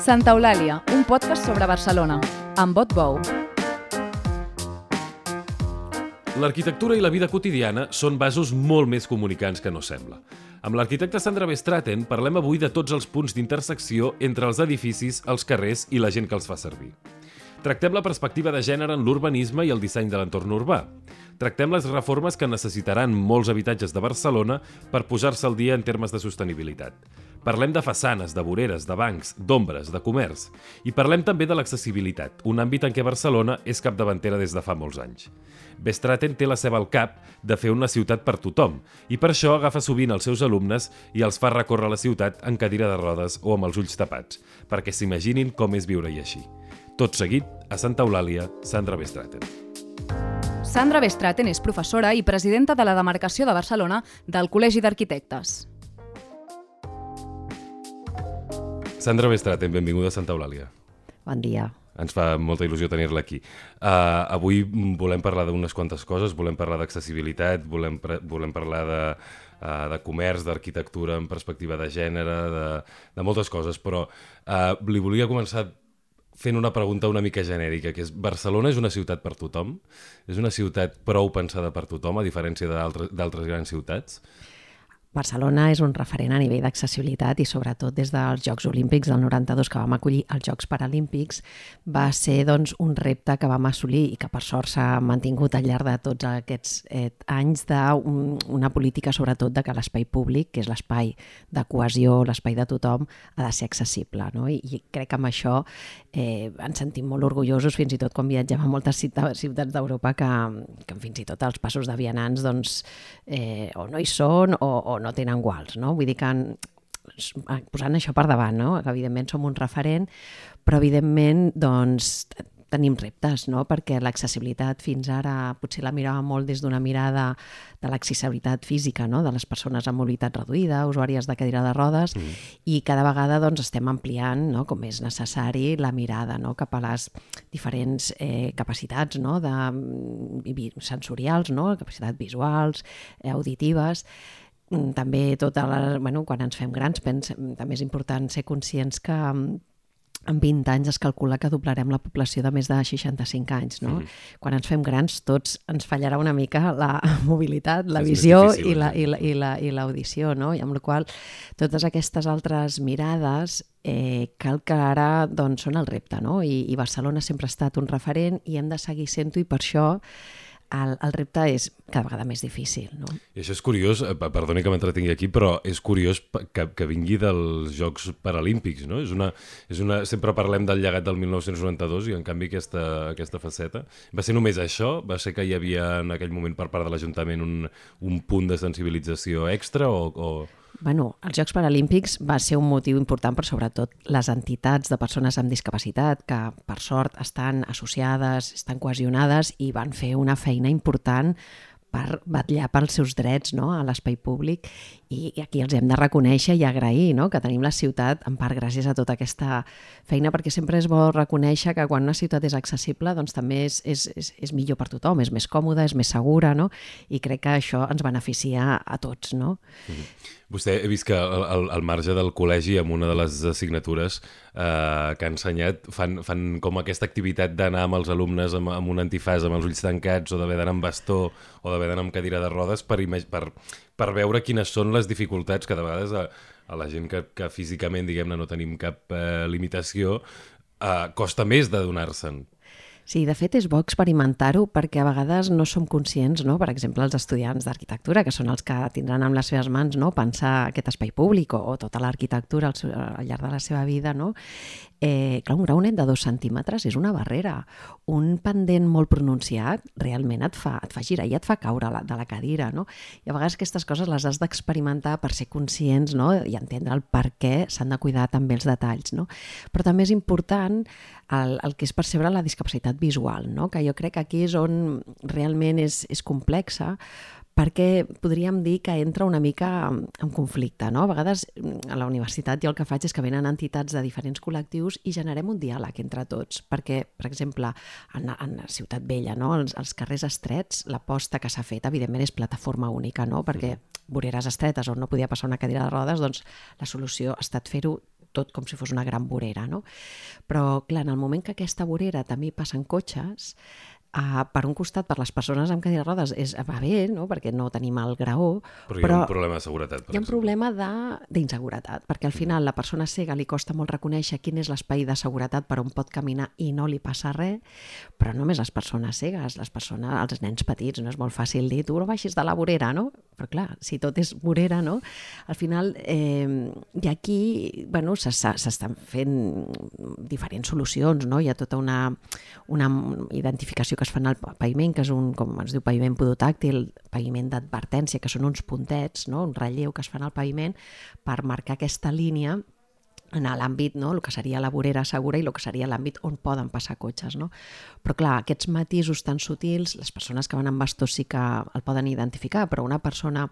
Santa Eulàlia, un podcast sobre Barcelona, amb Bot Bou. L'arquitectura i la vida quotidiana són vasos molt més comunicants que no sembla. Amb l'arquitecte Sandra Bestraten parlem avui de tots els punts d'intersecció entre els edificis, els carrers i la gent que els fa servir. Tractem la perspectiva de gènere en l'urbanisme i el disseny de l'entorn urbà. Tractem les reformes que necessitaran molts habitatges de Barcelona per posar-se al dia en termes de sostenibilitat. Parlem de façanes, de voreres, de bancs, d'ombres, de comerç. I parlem també de l'accessibilitat, un àmbit en què Barcelona és capdavantera des de fa molts anys. Bestraten té la seva al cap de fer una ciutat per tothom i per això agafa sovint els seus alumnes i els fa recórrer la ciutat en cadira de rodes o amb els ulls tapats, perquè s'imaginin com és viure-hi així. Tot seguit, a Santa Eulàlia, Sandra Bestraten. Sandra Bestraten és professora i presidenta de la demarcació de Barcelona del Col·legi d'Arquitectes. Sandra Bestraten, benvinguda a Santa Eulàlia. Bon dia. Ens fa molta il·lusió tenir-la aquí. Uh, avui volem parlar d'unes quantes coses, volem parlar d'accessibilitat, volem, volem parlar de, uh, de comerç, d'arquitectura en perspectiva de gènere, de, de moltes coses, però uh, li volia començar fent una pregunta una mica genèrica, que és Barcelona és una ciutat per tothom? És una ciutat prou pensada per tothom, a diferència d'altres grans ciutats? Barcelona és un referent a nivell d'accessibilitat i sobretot des dels Jocs Olímpics del 92 que vam acollir els Jocs Paralímpics va ser doncs, un repte que vam assolir i que per sort s'ha mantingut al llarg de tots aquests eh, anys d'una política sobretot de que l'espai públic, que és l'espai de cohesió, l'espai de tothom, ha de ser accessible. No? I, I crec que amb això eh, ens sentim molt orgullosos fins i tot quan viatgem a moltes ciutats d'Europa que, que fins i tot els passos de vianants doncs, eh, o no hi són o, o no tenen guals, no? Vull dir que posant això per davant, no? que evidentment som un referent, però evidentment doncs, tenim reptes, no? perquè l'accessibilitat fins ara potser la mirava molt des d'una mirada de l'accessibilitat física no? de les persones amb mobilitat reduïda, usuàries de cadira de rodes, mm. i cada vegada doncs, estem ampliant, no? com és necessari, la mirada no? cap a les diferents eh, capacitats no? de, mm, sensorials, no? capacitats visuals, eh, auditives, també tota la, bueno, quan ens fem grans pense, també és important ser conscients que mm, en 20 anys es calcula que doblarem la població de més de 65 anys. No? Mm. Quan ens fem grans, tots ens fallarà una mica la mobilitat, la és visió difícil, i, la, i, la, l'audició, no? i amb la qual totes aquestes altres mirades eh, cal que ara doncs, són el repte. No? I, I Barcelona sempre ha estat un referent i hem de seguir sent-ho i per això el, el repte és cada vegada més difícil. No? I això és curiós, eh, perdoni que m'entretingui aquí, però és curiós que, que vingui dels Jocs Paralímpics. No? És una, és una, sempre parlem del llegat del 1992 i en canvi aquesta, aquesta faceta... Va ser només això? Va ser que hi havia en aquell moment per part de l'Ajuntament un, un punt de sensibilització extra o... o... Bueno, els Jocs Paralímpics va ser un motiu important per sobretot les entitats de persones amb discapacitat que per sort estan associades, estan cohesionades i van fer una feina important per vetllar pels seus drets no? a l'espai públic i, i aquí els hem de reconèixer i agrair no? que tenim la ciutat en part gràcies a tota aquesta feina perquè sempre és bo reconèixer que quan una ciutat és accessible doncs també és, és, és, és millor per tothom, és més còmoda, és més segura no? i crec que això ens beneficia a tots. No? Mm -hmm. Vostè he vist que al, al marge del col·legi, amb una de les assignatures eh, que ha ensenyat, fan, fan com aquesta activitat d'anar amb els alumnes amb, amb un antifàs, amb els ulls tancats, o d'haver d'anar amb bastó, o d'haver d'anar amb cadira de rodes, per, per, per veure quines són les dificultats que de vegades a, a la gent que, que físicament, diguem-ne, no tenim cap eh, limitació, eh, costa més de donar-se'n. Sí, de fet és bo experimentar-ho perquè a vegades no som conscients, no? per exemple, els estudiants d'arquitectura, que són els que tindran amb les seves mans no? pensar aquest espai públic o, o tota l'arquitectura al, al llarg de la seva vida, no? Eh, clar, un grau net de dos centímetres és una barrera. Un pendent molt pronunciat realment et fa, et fa girar i et fa caure la, de la cadira. No? I a vegades aquestes coses les has d'experimentar per ser conscients no? i entendre el per què s'han de cuidar també els detalls. No? Però també és important el, el que és percebre la discapacitat visual, no? que jo crec que aquí és on realment és, és complexa, perquè podríem dir que entra una mica en conflicte. No? A vegades a la universitat jo el que faig és que venen entitats de diferents col·lectius i generem un diàleg entre tots, perquè, per exemple, en, en la Ciutat Vella, no? els, els carrers estrets, l'aposta que s'ha fet, evidentment, és plataforma única, no? perquè voreres estretes on no podia passar una cadira de rodes, doncs la solució ha estat fer-ho tot com si fos una gran vorera, no? Però, clar, en el moment que aquesta vorera també passen cotxes, Uh, per un costat, per les persones amb cadira de rodes és, va bé, no? perquè no tenim el graó, però, però hi ha un problema de seguretat. hi ha un exemple. problema d'inseguretat, perquè al final la persona cega li costa molt reconèixer quin és l'espai de seguretat per on pot caminar i no li passa res, però només les persones cegues, les persones, els nens petits, no és molt fàcil dir, tu no baixis de la vorera, no? Però clar, si tot és vorera, no? Al final, eh, i aquí, bueno, s'estan fent diferents solucions, no? Hi ha tota una, una identificació que es fan al paviment, que és un, com es diu, paviment podotàctil, paviment d'advertència, que són uns puntets, no? un relleu que es fan al paviment per marcar aquesta línia en l'àmbit, no? el que seria la vorera segura i el que seria l'àmbit on poden passar cotxes. No? Però clar, aquests matisos tan sutils, les persones que van amb bastó sí que el poden identificar, però una persona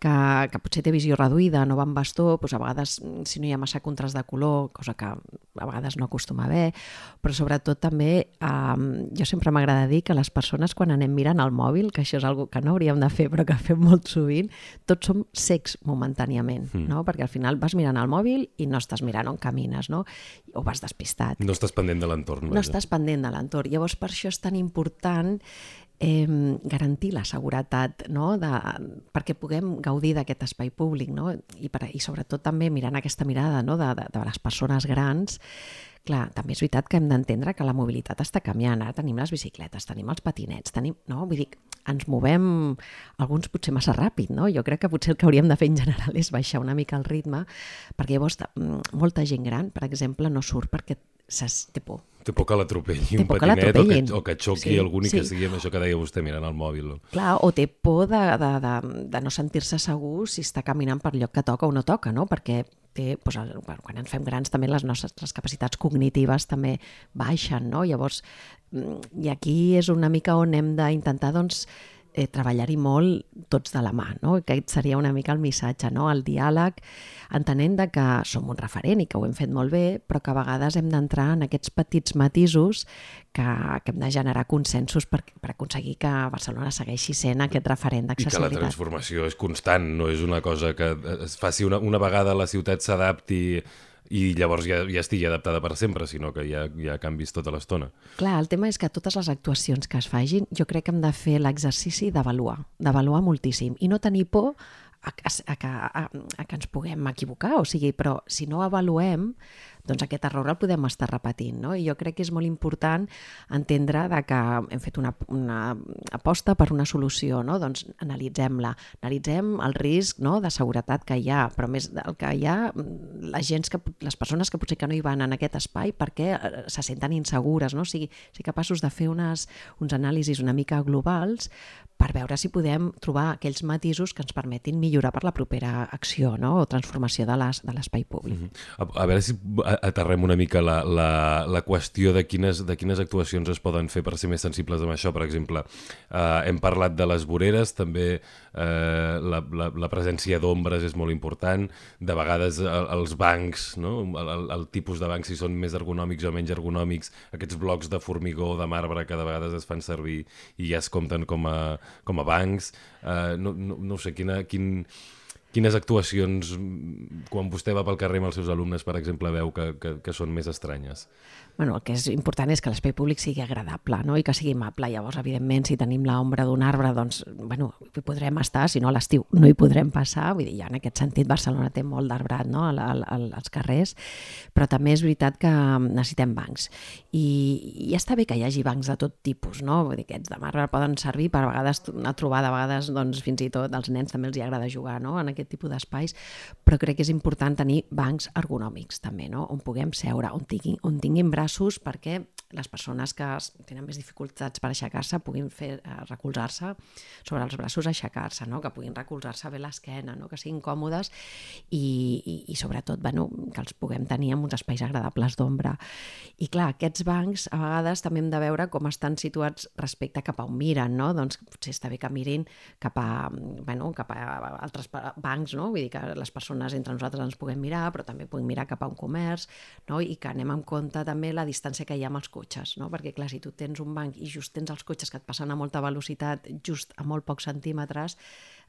que, que potser té visió reduïda, no va amb bastó, doncs a vegades si no hi ha massa contrast de color, cosa que a vegades no acostuma a haver, però sobretot també eh, jo sempre m'agrada dir que les persones quan anem mirant el mòbil, que això és una que no hauríem de fer però que fem molt sovint, tots som secs momentàniament, mm. no? perquè al final vas mirant el mòbil i no estàs mirant mirant on camines, no? o vas despistat. No estàs pendent de l'entorn. No estàs pendent de l'entorn. Llavors, per això és tan important eh, garantir la seguretat, no? de, perquè puguem gaudir d'aquest espai públic, no? I, per, i sobretot també mirant aquesta mirada no? de, de, de les persones grans, Clar, també és veritat que hem d'entendre que la mobilitat està canviant. Ara tenim les bicicletes, tenim els patinets, tenim... No? Vull dir, ens movem alguns potser massa ràpid, no? Jo crec que potser el que hauríem de fer en general és baixar una mica el ritme, perquè llavors mm, molta gent gran, per exemple, no surt perquè té por. Té por que l'atropelli un patinet o que, o que xoqui sí, algú ni sí. que sigui amb això que deia vostè mirant el mòbil. Clar, o té por de, de, de, de no sentir-se segur si està caminant per lloc que toca o no toca, no? Perquè té, doncs, bueno, quan ens fem grans també les nostres capacitats cognitives també baixen, no? Llavors, mm, i aquí és una mica on hem d'intentar doncs, eh, treballar-hi molt tots de la mà. No? Aquest seria una mica el missatge, no? el diàleg, entenent de que som un referent i que ho hem fet molt bé, però que a vegades hem d'entrar en aquests petits matisos que, que hem de generar consensos per, per aconseguir que Barcelona segueixi sent aquest referent d'accessibilitat. I que la transformació és constant, no és una cosa que es faci una, una vegada la ciutat s'adapti i llavors ja, ja estigui adaptada per sempre, sinó que ha, hi ha canvis tota l'estona. Clar, el tema és que totes les actuacions que es fagin, jo crec que hem de fer l'exercici d'avaluar, d'avaluar moltíssim i no tenir por a, a, a, a, a que ens puguem equivocar, o sigui, però si no avaluem, doncs aquest error el podem estar repetint. No? I jo crec que és molt important entendre de que hem fet una, una aposta per una solució, no? doncs analitzem-la, analitzem el risc no? de seguretat que hi ha, però més del que hi ha, la gent que, les persones que potser que no hi van en aquest espai perquè eh, se senten insegures, no? o sigui, ser capaços de fer unes, uns anàlisis una mica globals per veure si podem trobar aquells matisos que ens permetin millorar per la propera acció no? o transformació de l'espai públic. Mm -hmm. a, a veure si aterrem una mica la, la, la qüestió de quines, de quines actuacions es poden fer per ser més sensibles amb això. Per exemple, eh, hem parlat de les voreres, també eh, la, la, la presència d'ombres és molt important, de vegades el, els bancs, no? el, el tipus de bancs si són més ergonòmics o menys ergonòmics, aquests blocs de formigó o de marbre que de vegades es fan servir i ja es compten com a, com a bancs, eh, no, no, no sé, quina, quin, quines actuacions, quan vostè va pel carrer amb els seus alumnes, per exemple, veu que, que, que són més estranyes? bueno, el que és important és que l'espai públic sigui agradable no? i que sigui amable. Llavors, evidentment, si tenim l'ombra d'un arbre, doncs, bueno, hi podrem estar, si no a l'estiu no hi podrem passar. Vull dir, ja en aquest sentit Barcelona té molt d'arbrat no? al, al, als carrers, però també és veritat que necessitem bancs. I, i està bé que hi hagi bancs de tot tipus, no? Vull dir, aquests de marbre poden servir per a vegades a trobar, de vegades, doncs, fins i tot als nens també els hi agrada jugar no? en aquest tipus d'espais, però crec que és important tenir bancs ergonòmics també, no? on puguem seure, on tinguin, on tinguin braços perquè les persones que tenen més dificultats per aixecar-se puguin fer eh, recolzar-se sobre els braços, aixecar-se, no? que puguin recolzar-se bé l'esquena, no? que siguin còmodes i, i, i sobretot bueno, que els puguem tenir en uns espais agradables d'ombra. I clar, aquests bancs a vegades també hem de veure com estan situats respecte cap a on miren, no? doncs potser està bé que mirin cap a, bueno, cap a altres bancs, no? vull dir que les persones entre nosaltres ens puguem mirar, però també puguem mirar cap a un comerç no? i que anem en compte també la distància que hi ha amb els cotxes, no? perquè clar, si tu tens un banc i just tens els cotxes que et passen a molta velocitat, just a molt pocs centímetres,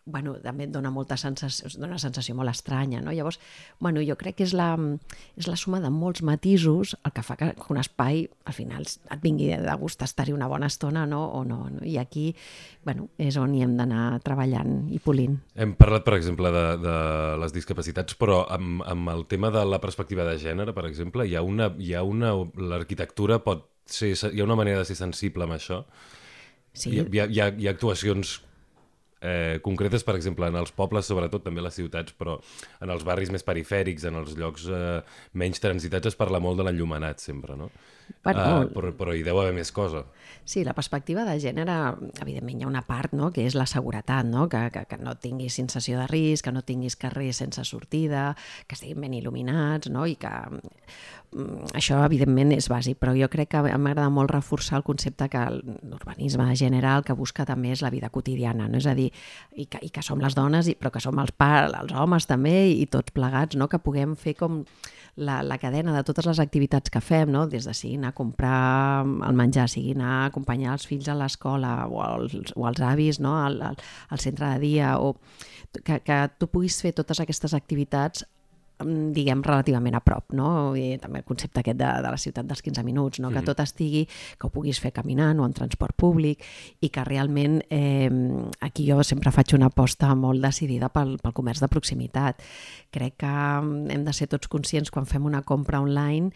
bueno, també et dona molta sensació, dona una sensació molt estranya, no? Llavors, bueno, jo crec que és la, és la suma de molts matisos el que fa que un espai al final et vingui de gust estar-hi una bona estona no? o no, no. I aquí bueno, és on hi hem d'anar treballant i polint. Hem parlat, per exemple, de, de les discapacitats, però amb, amb el tema de la perspectiva de gènere, per exemple, hi ha una... Hi ha una L'arquitectura pot ser... Hi ha una manera de ser sensible amb això? Sí. Hi, hi, ha, hi, ha, hi ha actuacions eh, concretes, per exemple, en els pobles, sobretot també les ciutats, però en els barris més perifèrics, en els llocs eh, menys transitats, es parla molt de l'enllumenat sempre, no? Bueno, uh, però, però hi deu haver més cosa. Sí, la perspectiva de gènere, evidentment hi ha una part no?, que és la seguretat, no? Que, que, que no tinguis sensació de risc, que no tinguis carrers sense sortida, que estiguin ben il·luminats, no? i que mm, això evidentment és bàsic, però jo crec que m'agrada molt reforçar el concepte que l'urbanisme general que busca també és la vida quotidiana, no? és a dir, i que, i que som les dones, però que som els, par, els homes també i tots plegats, no? que puguem fer com la, la cadena de totes les activitats que fem, no? des de sigui anar a comprar el menjar, sigui anar a acompanyar els fills a l'escola o, els, o els avis no? al, al, al centre de dia, o que, que tu puguis fer totes aquestes activitats diguem, relativament a prop, no? I també el concepte aquest de, de la ciutat dels 15 minuts, no? Mm que tot estigui, que ho puguis fer caminant o en transport públic i que realment eh, aquí jo sempre faig una aposta molt decidida pel, pel comerç de proximitat. Crec que mm, hem de ser tots conscients quan fem una compra online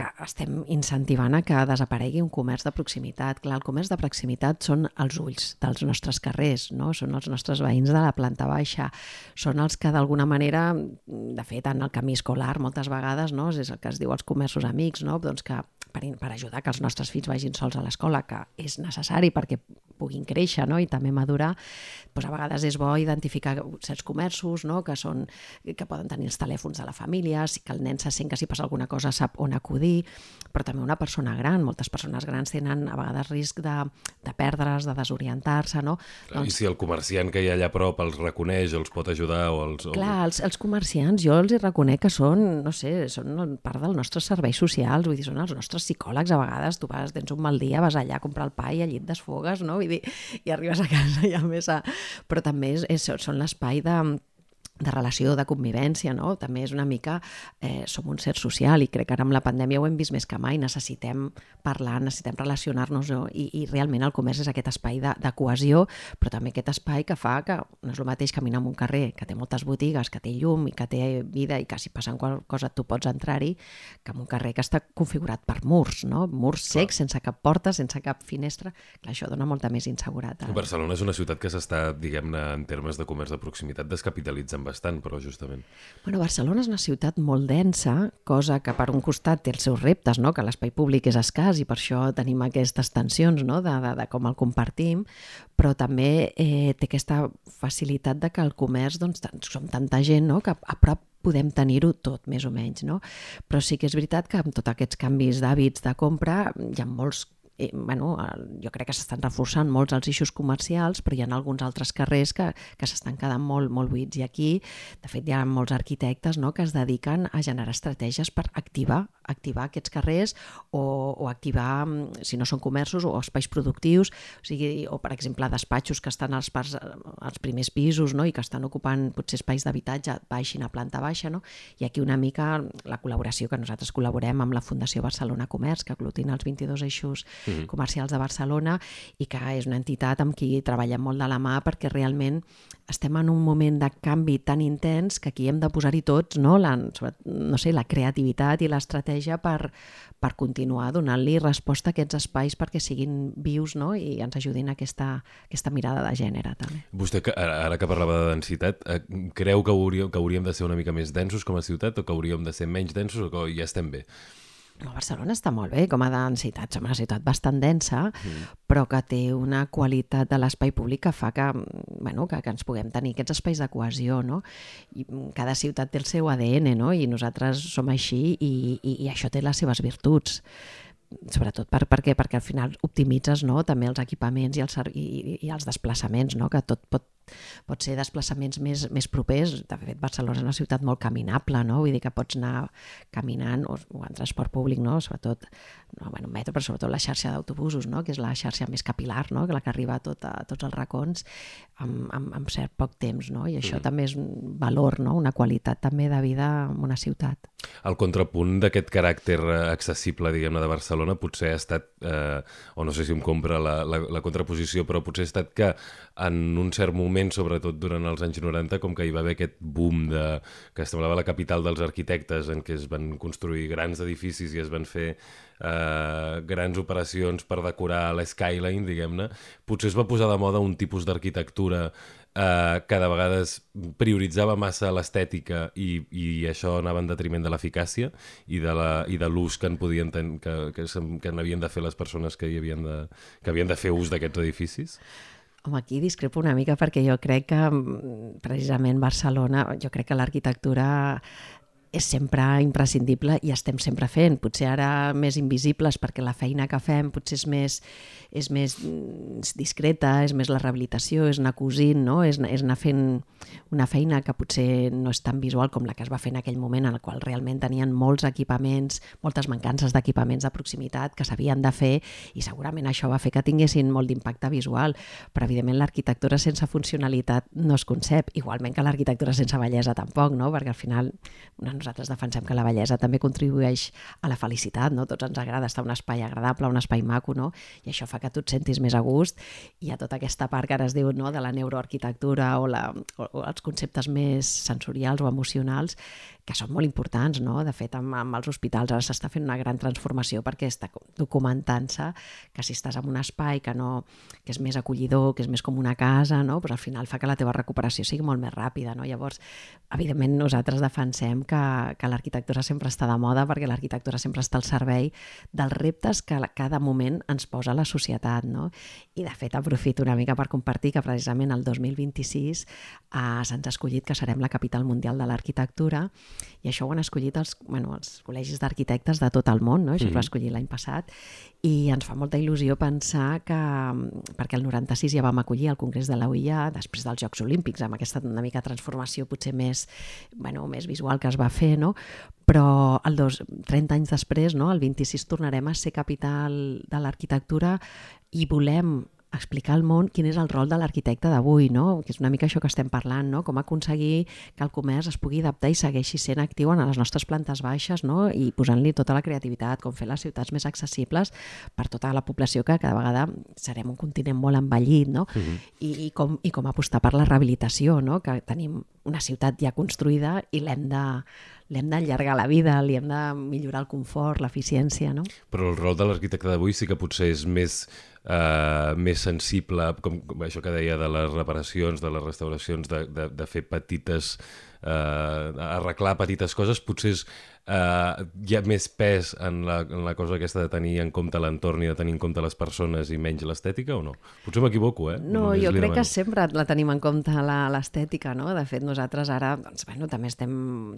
que estem incentivant a que desaparegui un comerç de proximitat. Clar, el comerç de proximitat són els ulls dels nostres carrers, no? són els nostres veïns de la planta baixa, són els que d'alguna manera, de fet, en el camí escolar moltes vegades no? és el que es diu els comerços amics, no? doncs que per, per ajudar que els nostres fills vagin sols a l'escola, que és necessari perquè puguin créixer no? i també madurar, doncs a vegades és bo identificar certs comerços no? que, són, que poden tenir els telèfons de la família, que el nen se sent que si passa alguna cosa sap on acudir, però també una persona gran. Moltes persones grans tenen a vegades risc de, de perdre's, de desorientar-se. No? Doncs... I si el comerciant que hi ha allà a prop els reconeix o els pot ajudar o els... Clar, els, els comerciants jo els hi reconec que són, no sé, són part dels nostres serveis socials, vull dir, són els nostres psicòlegs a vegades, tu vas, tens un mal dia, vas allà a comprar el pa i al llit desfogues, no? Vull dir, i arribes a casa ja més a... Però també és, és, són l'espai de, de relació, de convivència, no? També és una mica, eh, som un ser social i crec que ara amb la pandèmia ho hem vist més que mai, necessitem parlar, necessitem relacionar-nos no? I, i realment el comerç és aquest espai de, de cohesió, però també aquest espai que fa que no és el mateix caminar en un carrer que té moltes botigues, que té llum i que té vida i que si passa qualsevol cosa tu pots entrar-hi, que en un carrer que està configurat per murs, no? Murs secs, sense cap porta, sense cap finestra, clar, això dona molta més inseguretat. Barcelona és una ciutat que s'està, diguem-ne, en termes de comerç de proximitat, descapitalitzant bastant, però justament. Bueno, Barcelona és una ciutat molt densa, cosa que per un costat té els seus reptes, no? que l'espai públic és escàs i per això tenim aquestes tensions no? de, de, de com el compartim, però també eh, té aquesta facilitat de que el comerç, doncs, som tanta gent no? que a prop podem tenir-ho tot, més o menys, no? Però sí que és veritat que amb tots aquests canvis d'hàbits de compra hi ha molts eh, bueno, jo crec que s'estan reforçant molts els eixos comercials, però hi ha alguns altres carrers que, que s'estan quedant molt, molt buits. I aquí, de fet, hi ha molts arquitectes no, que es dediquen a generar estratègies per activar activar aquests carrers o, o activar, mm, si no són comerços, o espais productius, o, sigui, o per exemple despatxos que estan als, parts, als primers pisos no? i que estan ocupant potser espais d'habitatge baixin a planta baixa. No? I aquí una mica la col·laboració que nosaltres col·laborem amb la Fundació Barcelona Comerç, que aglutina els 22 eixos mm -hmm. comercials de Barcelona i que és una entitat amb qui treballem molt de la mà perquè realment estem en un moment de canvi tan intens que aquí hem de posar-hi tots no? La, no sé, la creativitat i l'estratègia per, per continuar donant-li resposta a aquests espais perquè siguin vius no? i ens ajudin a aquesta, aquesta mirada de gènere també. Vostè, ara que parlava de densitat, eh, creu que hauríem, que hauríem de ser una mica més densos com a ciutat o que hauríem de ser menys densos o que ja estem bé? No, Barcelona està molt bé com a densitat, som una ciutat bastant densa, mm. però que té una qualitat de l'espai públic que fa que, bueno, que, que ens puguem tenir aquests espais de cohesió, no? I cada ciutat té el seu ADN, no? I nosaltres som així i, i, i això té les seves virtuts sobretot per, per què? perquè al final optimitzes no? també els equipaments i els, i, i els desplaçaments, no? que tot pot pot ser desplaçaments més, més propers. De fet, Barcelona és una ciutat molt caminable, no? vull dir que pots anar caminant o, o en transport públic, no? sobretot no, bueno, metro, però sobretot la xarxa d'autobusos, no? que és la xarxa més capilar, no? que la que arriba a, tot, a tots els racons amb, amb, amb cert poc temps. No? I això mm. també és un valor, no? una qualitat també de vida en una ciutat. El contrapunt d'aquest caràcter accessible, diguem-ne, de Barcelona potser ha estat, eh, o no sé si em compra la, la, la contraposició, però potser ha estat que en un cert moment, sobretot durant els anys 90, com que hi va haver aquest boom de, que semblava la capital dels arquitectes, en què es van construir grans edificis i es van fer eh, grans operacions per decorar l'skyline, diguem-ne, potser es va posar de moda un tipus d'arquitectura eh, que de vegades prioritzava massa l'estètica i, i això anava en detriment de l'eficàcia i de l'ús que en podien ten, que, que, que n'havien de fer les persones que, hi havien de, que havien de fer ús d'aquests edificis? Home, aquí discrepo una mica perquè jo crec que mm, precisament Barcelona, jo crec que l'arquitectura és sempre imprescindible i estem sempre fent. Potser ara més invisibles perquè la feina que fem potser és més, és més mm, discreta, és més la rehabilitació, és anar cosint, no? és, és anar fent una feina que potser no és tan visual com la que es va fer en aquell moment en el qual realment tenien molts equipaments, moltes mancances d'equipaments de proximitat que s'havien de fer i segurament això va fer que tinguessin molt d'impacte visual, però evidentment l'arquitectura sense funcionalitat no es concep, igualment que l'arquitectura sense bellesa tampoc, no? perquè al final nosaltres defensem que la bellesa també contribueix a la felicitat, no? Tots ens agrada estar en un espai agradable, un espai maco, no? I això fa que tu et sentis més a gust i a tota aquesta part que ara es diu no? de la neuroarquitectura o, la, o, o els conceptes més sensorials o emocionals que són molt importants, no? De fet, amb, amb els hospitals ara s'està fent una gran transformació perquè està documentant-se que si estàs en un espai que, no, que és més acollidor, que és més com una casa, no? pues al final fa que la teva recuperació sigui molt més ràpida. No? Llavors, evidentment, nosaltres defensem que, que l'arquitectura sempre està de moda perquè l'arquitectura sempre està al servei dels reptes que cada moment ens posa la societat. No? I, de fet, aprofito una mica per compartir que precisament el 2026 eh, se'ns ha escollit que serem la capital mundial de l'arquitectura i això ho han escollit els, bueno, els col·legis d'arquitectes de tot el món, no? això mm -hmm. es va escollir l'any passat, i ens fa molta il·lusió pensar que, perquè el 96 ja vam acollir el Congrés de la UIA després dels Jocs Olímpics, amb aquesta una mica transformació potser més, bueno, més visual que es va fer, no? però el dos, 30 anys després, no? el 26, tornarem a ser capital de l'arquitectura i volem explicar al món quin és el rol de l'arquitecte d'avui, no? que és una mica això que estem parlant, no? com aconseguir que el comerç es pugui adaptar i segueixi sent actiu en les nostres plantes baixes no? i posant-li tota la creativitat, com fer les ciutats més accessibles per tota la població que cada vegada serem un continent molt envellit no? Uh mhm. -huh. I, i, com, i com apostar per la rehabilitació, no? que tenim una ciutat ja construïda i l'hem de l'hem d'allargar la vida, li hem de millorar el confort, l'eficiència, no? Però el rol de l'arquitecte d'avui sí que potser és més eh, més sensible, com, com això que deia de les reparacions, de les restauracions, de, de, de fer petites, eh, arreglar petites coses, potser és eh, hi ha més pes en la, en la cosa aquesta de tenir en compte l'entorn i de tenir en compte les persones i menys l'estètica o no? Potser m'equivoco, eh? No, Només jo crec demano. que sempre la tenim en compte l'estètica, no? De fet, nosaltres ara doncs, bueno, també estem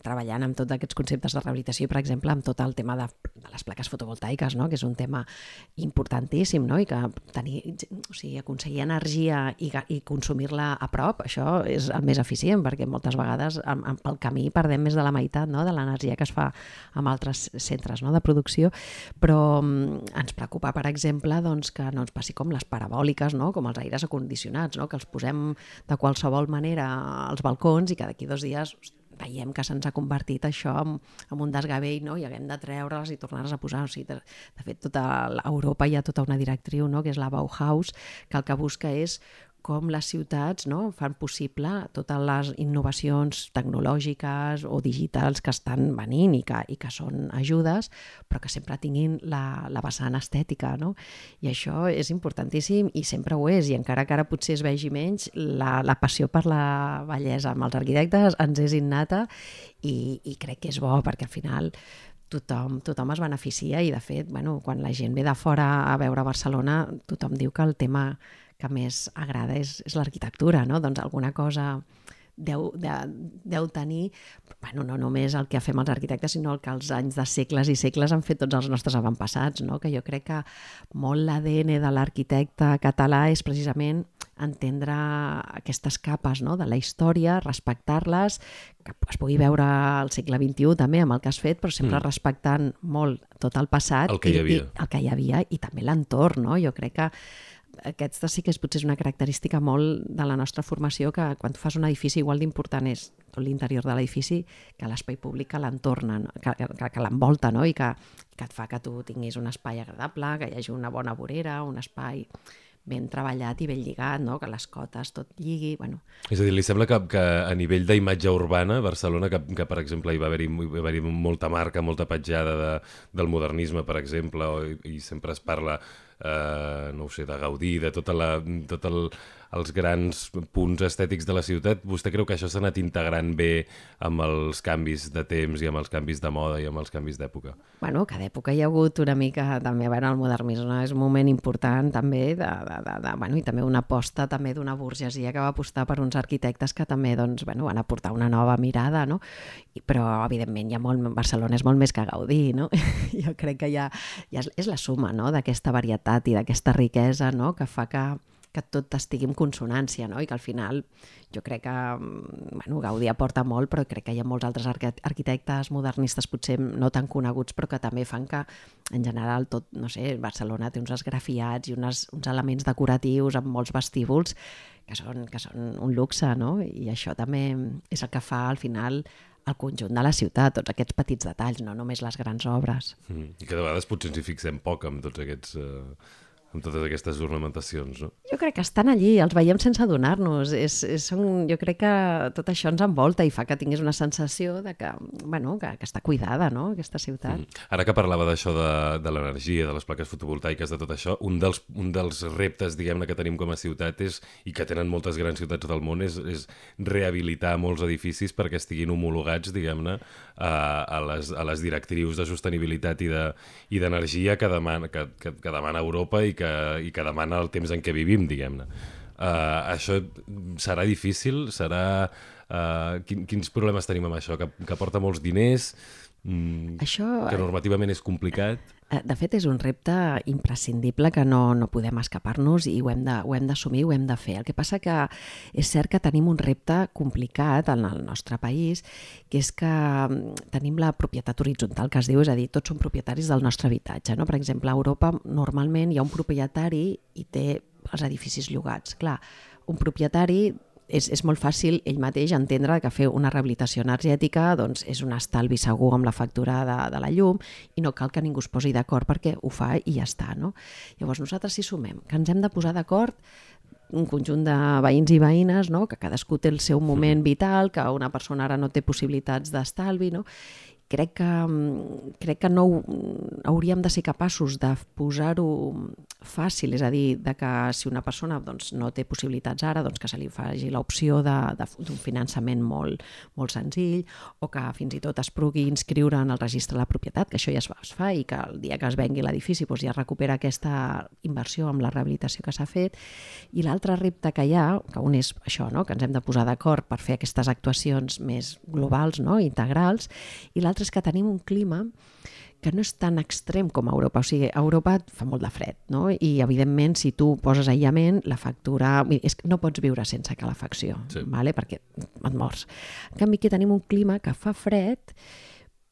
treballant amb tots aquests conceptes de rehabilitació, per exemple, amb tot el tema de, de les plaques fotovoltaiques, no? que és un tema importantíssim, no? i que tenir, o sigui, aconseguir energia i, i consumir-la a prop, això és el més eficient, perquè moltes vegades amb, amb, pel camí perdem més de la meitat no? de l'energia que es fa amb altres centres no, de producció, però mm, ens preocupa, per exemple, doncs, que no ens passi com les parabòliques, no? com els aires acondicionats, no? que els posem de qualsevol manera als balcons i que d'aquí dos dies veiem que se'ns ha convertit això en, en un desgavell no? i haguem de treure'ls i tornar-les a posar. O sigui, de, de fet, tota Europa hi ha tota una directriu, no? que és la Bauhaus, que el que busca és com les ciutats no, fan possible totes les innovacions tecnològiques o digitals que estan venint i que, i que són ajudes, però que sempre tinguin la, la vessant estètica. No? I això és importantíssim i sempre ho és, i encara que ara potser es vegi menys, la, la passió per la bellesa amb els arquitectes ens és innata i, i crec que és bo perquè al final tothom, tothom es beneficia i de fet, bueno, quan la gent ve de fora a veure Barcelona, tothom diu que el tema que més agrada és, és l'arquitectura, no? Doncs alguna cosa deu, de, deu tenir, bueno, no només el que fem els arquitectes, sinó el que els anys de segles i segles han fet tots els nostres avantpassats, no? que jo crec que molt l'ADN de l'arquitecte català és precisament entendre aquestes capes no? de la història, respectar-les, que es pugui veure al segle XXI també amb el que has fet, però sempre mm. respectant molt tot el passat el que hi havia, i, i, el que hi havia i també l'entorn. No? Jo crec que aquesta sí que és, potser és una característica molt de la nostra formació que quan tu fas un edifici igual d'important és tot l'interior de l'edifici que l'espai públic que l'entorna, no? que, que, que l'envolta no? i que, que et fa que tu tinguis un espai agradable, que hi hagi una bona vorera, un espai ben treballat i ben lligat, no? que les cotes tot lligui. Bueno. És a dir, li sembla que, que a nivell d'imatge urbana, Barcelona, que, que per exemple hi va haver-hi va haver molta marca, molta petjada de, del modernisme, per exemple, o, i sempre es parla eh, no ho sé, de Gaudí, de tota la, tot el, els grans punts estètics de la ciutat, vostè creu que això s'ha anat integrant bé amb els canvis de temps i amb els canvis de moda i amb els canvis d'època? Bueno, cada època hi ha hagut una mica també, a veure, el modernisme és un moment important també de, de, de, de bueno, i també una aposta també d'una burgesia que va apostar per uns arquitectes que també doncs, bueno, van aportar una nova mirada, no? I, però evidentment hi ha molt, Barcelona és molt més que Gaudí, no? jo crec que ja, ja és, és la suma no? d'aquesta varietat i d'aquesta riquesa no? que fa que, que tot estigui en consonància, no? I que al final jo crec que, mm, bueno, Gaudí aporta molt, però crec que hi ha molts altres arquitectes modernistes potser no tan coneguts, però que també fan que, en general, tot, no sé, Barcelona té uns esgrafiats i unes, uns elements decoratius amb molts vestíbuls que són, que són un luxe, no? I això també és el que fa, al final, el conjunt de la ciutat, tots aquests petits detalls, no només les grans obres. Mm. I que de vegades potser ens hi fixem poc amb tots aquests... Eh amb totes aquestes ornamentacions, no? Jo crec que estan allí, els veiem sense adonar-nos. És, és, són, jo crec que tot això ens envolta i fa que tinguis una sensació de que, bueno, que, que està cuidada, no?, aquesta ciutat. Mm. Ara que parlava d'això de, de l'energia, de les plaques fotovoltaiques, de tot això, un dels, un dels reptes, diguem-ne, que tenim com a ciutat és, i que tenen moltes grans ciutats del món, és, és rehabilitar molts edificis perquè estiguin homologats, diguem-ne, a, a, les, a les directrius de sostenibilitat i d'energia de, que, demana, que, que, que demana Europa i que que, i que demana el temps en què vivim, diguem-ne. Uh, això serà difícil? Serà... Uh, quin, quins problemes tenim amb això? Que, que porta molts diners? Mm, això... Que normativament és complicat? Eh, de fet, és un repte imprescindible que no, no podem escapar-nos i ho hem d'assumir, ho hem de fer. El que passa que és cert que tenim un repte complicat en el nostre país, que és que mm, tenim la propietat horitzontal, que es diu, és a dir, tots som propietaris del nostre habitatge. No? Per exemple, a Europa normalment hi ha un propietari i té els edificis llogats. Clar, un propietari és, és molt fàcil ell mateix entendre que fer una rehabilitació energètica doncs, és un estalvi segur amb la factura de, de la llum i no cal que ningú es posi d'acord perquè ho fa i ja està. No? Llavors nosaltres si sumem que ens hem de posar d'acord un conjunt de veïns i veïnes, no? que cadascú té el seu moment vital, que una persona ara no té possibilitats d'estalvi, no? Crec que, mm, crec que no hauríem de ser capaços de posar-ho fàcil, és a dir, de que si una persona doncs, no té possibilitats ara, doncs que se li faci l'opció d'un finançament molt, molt senzill o que fins i tot es pugui inscriure en el registre de la propietat, que això ja es fa, es fa i que el dia que es vengui l'edifici doncs ja recupera aquesta inversió amb la rehabilitació que s'ha fet. I l'altre repte que hi ha, que un és això, no? que ens hem de posar d'acord per fer aquestes actuacions més globals, no? integrals, i l'altre és que tenim un clima que no és tan extrem com a Europa. O sigui, a Europa fa molt de fred, no? I, evidentment, si tu poses aïllament, la factura... És que no pots viure sense calefacció, sí. vale? perquè et mors. En canvi, aquí tenim un clima que fa fred,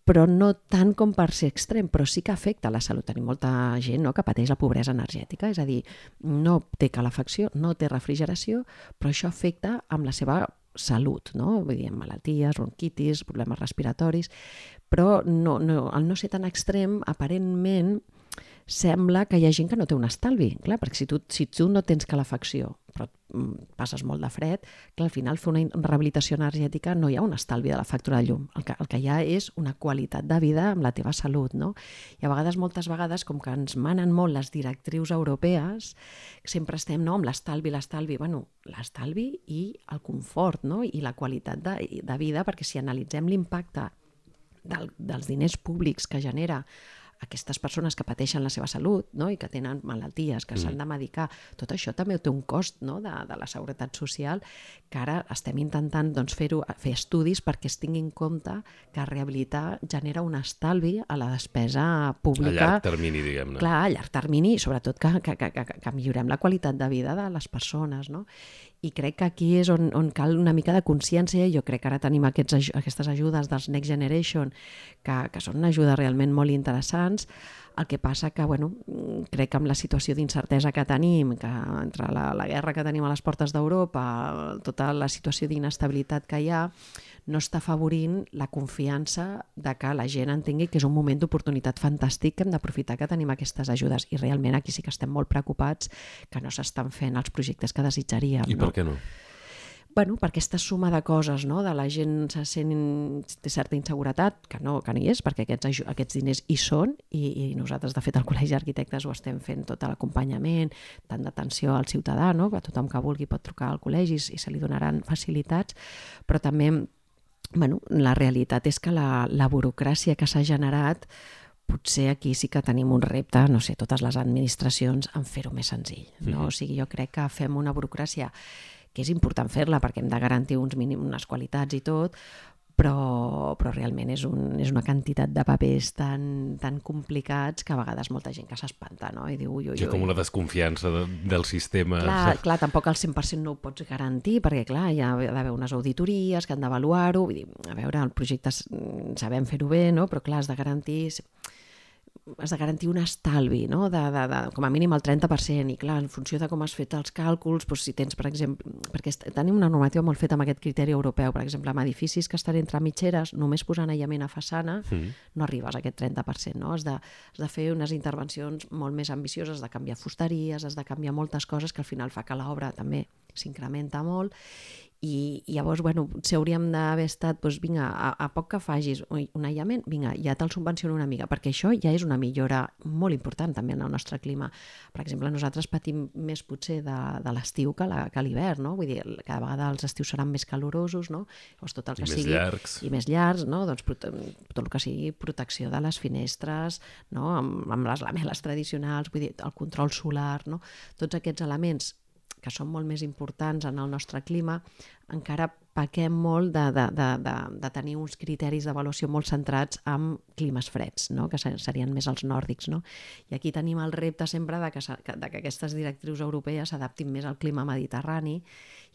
però no tant com per ser extrem, però sí que afecta la salut. Tenim molta gent no, que pateix la pobresa energètica, és a dir, no té calefacció, no té refrigeració, però això afecta amb la seva salut, no? Vull dir, malalties, ronquitis, problemes respiratoris, però no, no, al no ser tan extrem, aparentment sembla que hi ha gent que no té un estalvi, clar, perquè si tu, si tu no tens calefacció, però mm, passes molt de fred, que al final fer una rehabilitació energètica no hi ha un estalvi de la factura de llum. El que, el que hi ha és una qualitat de vida amb la teva salut, no? I a vegades, moltes vegades, com que ens manen molt les directrius europees, sempre estem no, amb l'estalvi, l'estalvi, bueno, l'estalvi i el confort, no? I la qualitat de, de vida, perquè si analitzem l'impacte del, dels diners públics que genera aquestes persones que pateixen la seva salut no? i que tenen malalties, que mm. s'han de medicar, tot això també té un cost no? de, de la seguretat social, que ara estem intentant doncs, fer-ho fer estudis perquè es tingui en compte que rehabilitar genera un estalvi a la despesa pública. A llarg termini, diguem-ne. Clar, a llarg termini, i sobretot que, que, que, que, que millorem la qualitat de vida de les persones. No? I crec que aquí és on, on cal una mica de consciència. Jo crec que ara tenim aquests, aquestes ajudes dels Next Generation, que, que són ajudes realment molt interessants. El que passa que, bueno, crec que amb la situació d'incertesa que tenim, que entre la, la guerra que tenim a les portes d'Europa, tota la situació d'inestabilitat que hi ha, no està afavorint la confiança de que la gent entengui que és un moment d'oportunitat fantàstic que hem d'aprofitar que tenim aquestes ajudes. I realment aquí sí que estem molt preocupats que no s'estan fent els projectes que desitjaríem. I per què no? bueno, per aquesta suma de coses, no? de la gent se sent, té certa inseguretat, que no, que no hi és, perquè aquests, aquests diners hi són, i, i nosaltres, de fet, al Col·legi d'Arquitectes ho estem fent tot l'acompanyament, tant d'atenció al ciutadà, no? que tothom que vulgui pot trucar al col·legi i se li donaran facilitats, però també bueno, la realitat és que la, la burocràcia que s'ha generat potser aquí sí que tenim un repte, no sé, totes les administracions, en fer-ho més senzill. No? O sigui, jo crec que fem una burocràcia que és important fer-la perquè hem de garantir uns mínims, unes qualitats i tot, però, però realment és, un, és una quantitat de papers tan, tan complicats que a vegades molta gent que s'espanta, no? I diu, ui, ui, ui. Com una desconfiança de, del sistema. Clar, clar, tampoc al 100% no ho pots garantir, perquè clar, hi ha d'haver unes auditories que han d'avaluar-ho, vull dir, a veure, el projecte sabem fer-ho bé, no? però clar, has de garantir has de garantir un estalvi, no? de, de, de, com a mínim el 30%, i clar, en funció de com has fet els càlculs, doncs si tens, per exemple, perquè tenim una normativa molt feta amb aquest criteri europeu, per exemple, amb edificis que estan entre mitgeres, només posant aïllament a façana, mm. no arribes a aquest 30%, no? Has de, has de fer unes intervencions molt més ambicioses, has de canviar fusteries, has de canviar moltes coses que al final fa que l'obra també s'incrementa molt i, llavors, bueno, potser hauríem d'haver estat, doncs vinga, a, a poc que facis un aïllament, vinga, ja te'l subvenciono una mica, perquè això ja és una millora molt important també en el nostre clima. Per exemple, nosaltres patim més potser de, de l'estiu que l'hivern, no? Vull dir, cada vegada els estius seran més calorosos, no? Llavors tot el que I sigui... més llargs. I més llargs, no? Doncs tot el que sigui protecció de les finestres, no? Amb, amb les lameles tradicionals, vull dir, el control solar, no? Tots aquests elements que són molt més importants en el nostre clima, encara pequem molt de, de, de, de, de tenir uns criteris d'avaluació molt centrats en climes freds, no? que serien més els nòrdics. No? I aquí tenim el repte sempre de que, de que aquestes directrius europees s'adaptin més al clima mediterrani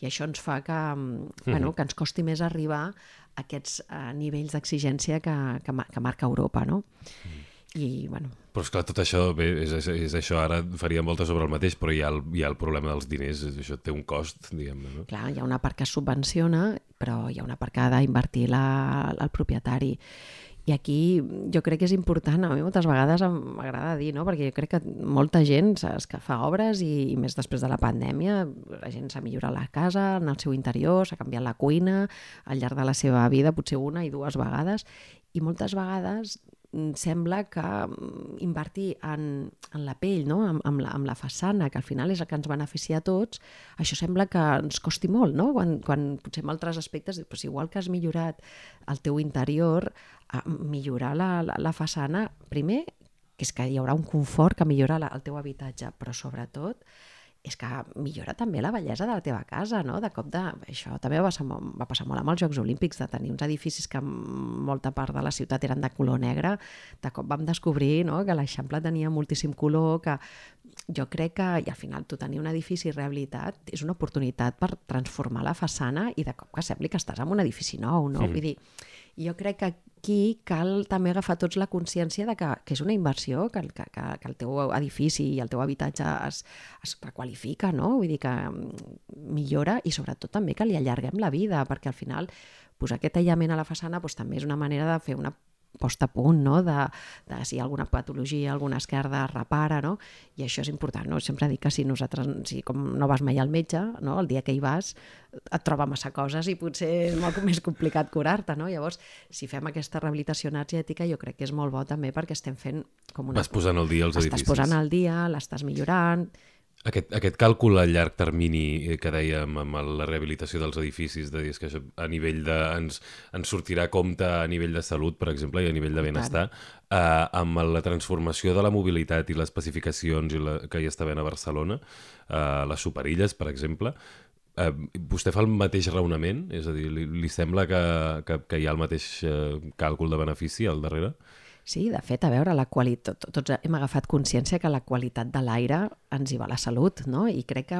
i això ens fa que, mm. bueno, que ens costi més arribar a aquests uh, nivells d'exigència que, que, que marca Europa. No? Mm. I, bueno, però esclar, tot això, bé, és, és, és això, ara faria molta sobre el mateix, però hi ha el, hi ha el problema dels diners, això té un cost, diguem-ne, no? Clar, hi ha una part que subvenciona, però hi ha una part que ha d'invertir el propietari. I aquí jo crec que és important, a mi moltes vegades m'agrada dir, no? perquè jo crec que molta gent saps, que fa obres i, i més després de la pandèmia, la gent s'ha millorat la casa, en el seu interior, s'ha canviat la cuina al llarg de la seva vida, potser una i dues vegades, i moltes vegades sembla que mm, invertir en, en la pell, no? amb, amb, la, amb la façana, que al final és el que ens beneficia a tots, això sembla que ens costi molt, no? quan, quan potser en altres aspectes, doncs igual que has millorat el teu interior, millorar la, la, la façana, primer, que és que hi haurà un confort que millora la, el teu habitatge, però sobretot és que millora també la bellesa de la teva casa, no? De cop de... Això també va passar, va passar molt amb els Jocs Olímpics, de tenir uns edificis que molta part de la ciutat eren de color negre, de cop vam descobrir no? que l'Eixample tenia moltíssim color, que jo crec que, i al final, tu tenir un edifici rehabilitat és una oportunitat per transformar la façana i de cop que sembli que estàs en un edifici nou, no? Sí. Vull dir, jo crec que aquí cal també agafar tots la consciència de que, que és una inversió, que, que, que el teu edifici i el teu habitatge es, es requalifica, no? Vull dir que mm, millora i sobretot també que li allarguem la vida, perquè al final posar aquest aïllament a la façana doncs, també és una manera de fer una posta a punt, no? de, de si hi ha alguna patologia, alguna esquerda, repara, no? i això és important. No? Sempre dic que si nosaltres, si com no vas mai al metge, no? el dia que hi vas et troba massa coses i potser és molt més complicat curar-te. No? Llavors, si fem aquesta rehabilitació energètica, jo crec que és molt bo també perquè estem fent com una... Vas posant al dia els edificis. Estàs posant al dia, l'estàs millorant, Aquest, aquest càlcul a llarg termini eh, que dèiem amb la rehabilitació dels edificis, de dir és que això a nivell de... ens, ens sortirà a compte a nivell de salut, per exemple, i a nivell de benestar, eh, amb la transformació de la mobilitat i les especificacions i la, que hi està havent a Barcelona, eh, les superilles, per exemple, eh, vostè fa el mateix raonament? És a dir, li, li sembla que, que, que hi ha el mateix eh, càlcul de benefici al darrere? Sí, de fet, a veure, la qualitat, tots hem agafat consciència que la qualitat de l'aire ens hi va la salut, no? I crec que,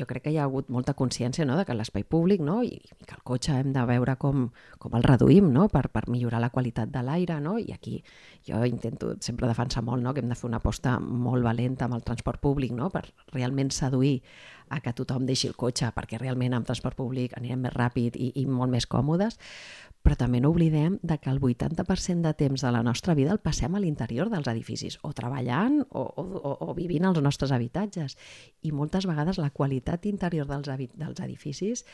jo crec que hi ha hagut molta consciència no? de que l'espai públic no? I, i que el cotxe hem de veure com, com el reduïm no? per, per millorar la qualitat de l'aire, no? I aquí jo intento sempre defensar molt no? que hem de fer una aposta molt valenta amb el transport públic no? per realment seduir a que tothom deixi el cotxe perquè realment amb transport públic anirem més ràpid i, i molt més còmodes, però també no oblidem de que el 80% de temps de la nostra vida el passem a l'interior dels edificis, o treballant o, o, o vivint als nostres habitatges. I moltes vegades la qualitat interior dels, dels edificis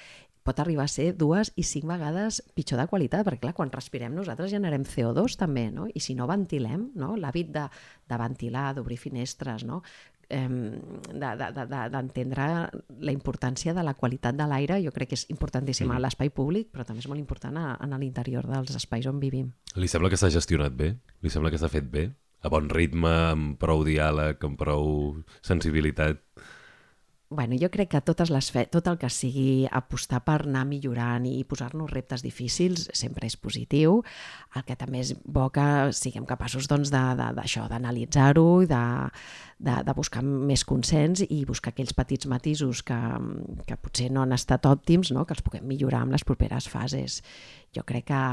pot arribar a ser dues i cinc vegades pitjor de qualitat, perquè clar, quan respirem nosaltres generem CO2 també, no? I si no ventilem, no? l'hàbit de, de ventilar, d'obrir finestres, no? D'entendre de, de, de, la importància de la qualitat de l'aire, jo crec que és importantíssima mm. a l'espai públic, però també és molt important a, a l'interior dels espais on vivim. Li sembla que s'ha gestionat bé? Li sembla que s'ha fet bé? A bon ritme, amb prou diàleg, amb prou sensibilitat? Bueno, jo crec que totes les fe... tot el que sigui apostar per anar millorant i posar-nos reptes difícils sempre és positiu. El que també és bo que siguem capaços doncs, d'això, d'analitzar-ho i de, de, de buscar més consens i buscar aquells petits matisos que, que potser no han estat òptims, no? que els puguem millorar amb les properes fases. Jo crec que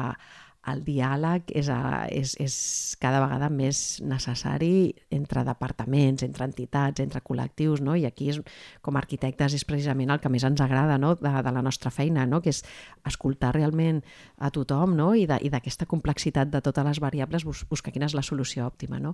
el diàleg és, a, és, és cada vegada més necessari entre departaments, entre entitats, entre col·lectius, no? i aquí és, com a arquitectes és precisament el que més ens agrada no? de, de la nostra feina, no? que és escoltar realment a tothom no? i d'aquesta complexitat de totes les variables bus buscar quina és la solució òptima. No?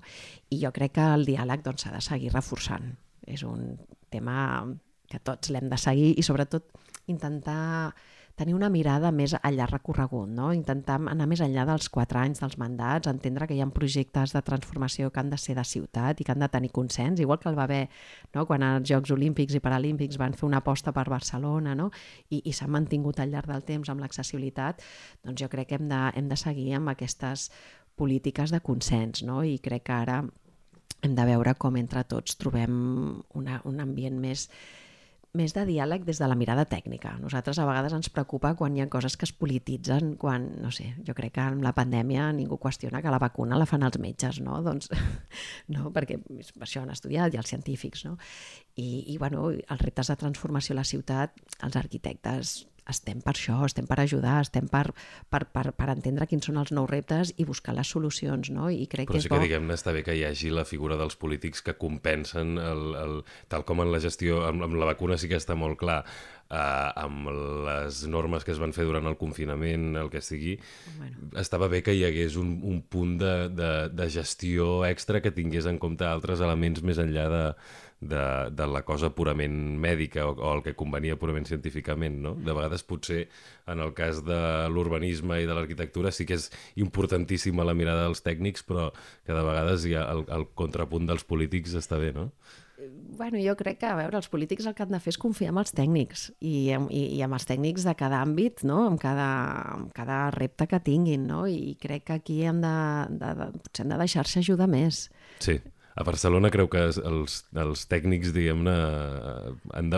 I jo crec que el diàleg doncs, s'ha doncs, de seguir reforçant. És un tema que tots l'hem de seguir i sobretot intentar tenir una mirada més a llarg recorregut, no? intentar anar més enllà dels quatre anys dels mandats, entendre que hi ha projectes de transformació que han de ser de ciutat i que han de tenir consens, igual que el va haver no? quan els Jocs Olímpics i Paralímpics van fer una aposta per Barcelona no? i, i s'han mantingut al llarg del temps amb l'accessibilitat, doncs jo crec que hem de, hem de seguir amb aquestes polítiques de consens no? i crec que ara hem de veure com entre tots trobem una, un ambient més més de diàleg des de la mirada tècnica. Nosaltres a vegades ens preocupa quan hi ha coses que es polititzen, quan, no sé, jo crec que amb la pandèmia ningú qüestiona que la vacuna la fan els metges, no? Doncs, no, perquè per això han estudiat i els científics, no? I, i bueno, els reptes de transformació a la ciutat, els arquitectes estem per això, estem per ajudar, estem per, per, per, per entendre quins són els nous reptes i buscar les solucions, no? I crec Però que sí que, diguem-ne, està bé que hi hagi la figura dels polítics que compensen, el, el, tal com en la gestió, amb, amb la vacuna sí que està molt clar, eh, amb les normes que es van fer durant el confinament, el que sigui, bueno. estava bé que hi hagués un, un punt de, de, de gestió extra que tingués en compte altres elements més enllà de, de, de la cosa purament mèdica o, o el que convenia purament científicament. No? De vegades potser en el cas de l'urbanisme i de l'arquitectura sí que és importantíssima la mirada dels tècnics, però que de vegades hi ha el, el contrapunt dels polítics està bé, no? bueno, jo crec que, a veure, els polítics el que han de fer és confiar en els tècnics i, i, i amb els tècnics de cada àmbit, no? amb, cada, amb cada repte que tinguin, no? i crec que aquí hem de, de, de, potser hem de deixar-se ajudar més. Sí. A Barcelona creu que els, els tècnics, diguem-ne,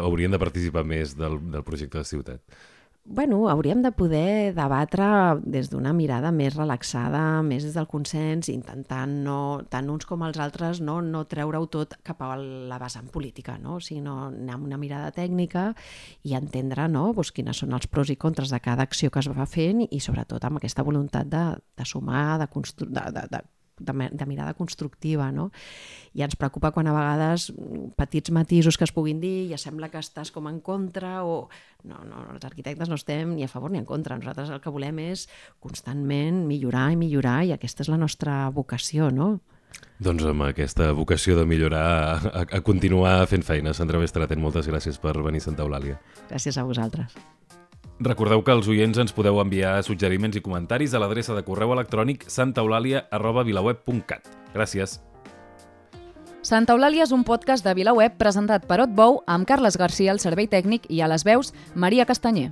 haurien de participar més del, del projecte de ciutat bueno, hauríem de poder debatre des d'una mirada més relaxada, més des del consens, intentant no, tant uns com els altres no, no treure-ho tot cap a la vessant política, no? sinó anar amb una mirada tècnica i entendre no, doncs, quines són els pros i contres de cada acció que es va fent i sobretot amb aquesta voluntat de, de sumar, de, de, de, de de, de mirada constructiva, no? I ens preocupa quan a vegades petits matisos que es puguin dir ja sembla que estàs com en contra o... No, no, els arquitectes no estem ni a favor ni en contra. Nosaltres el que volem és constantment millorar i millorar i aquesta és la nostra vocació, no? Doncs amb aquesta vocació de millorar, a, a continuar fent feina. Sandra Bestraten, moltes gràcies per venir a Santa Eulàlia. Gràcies a vosaltres. Recordeu que els oients ens podeu enviar suggeriments i comentaris a l'adreça de correu electrònic santaeulàlia.vilaweb.cat. Gràcies. Santa Eulàlia és un podcast de VilaWeb presentat per Otbou amb Carles Garcia al servei tècnic i a les veus Maria Castanyer.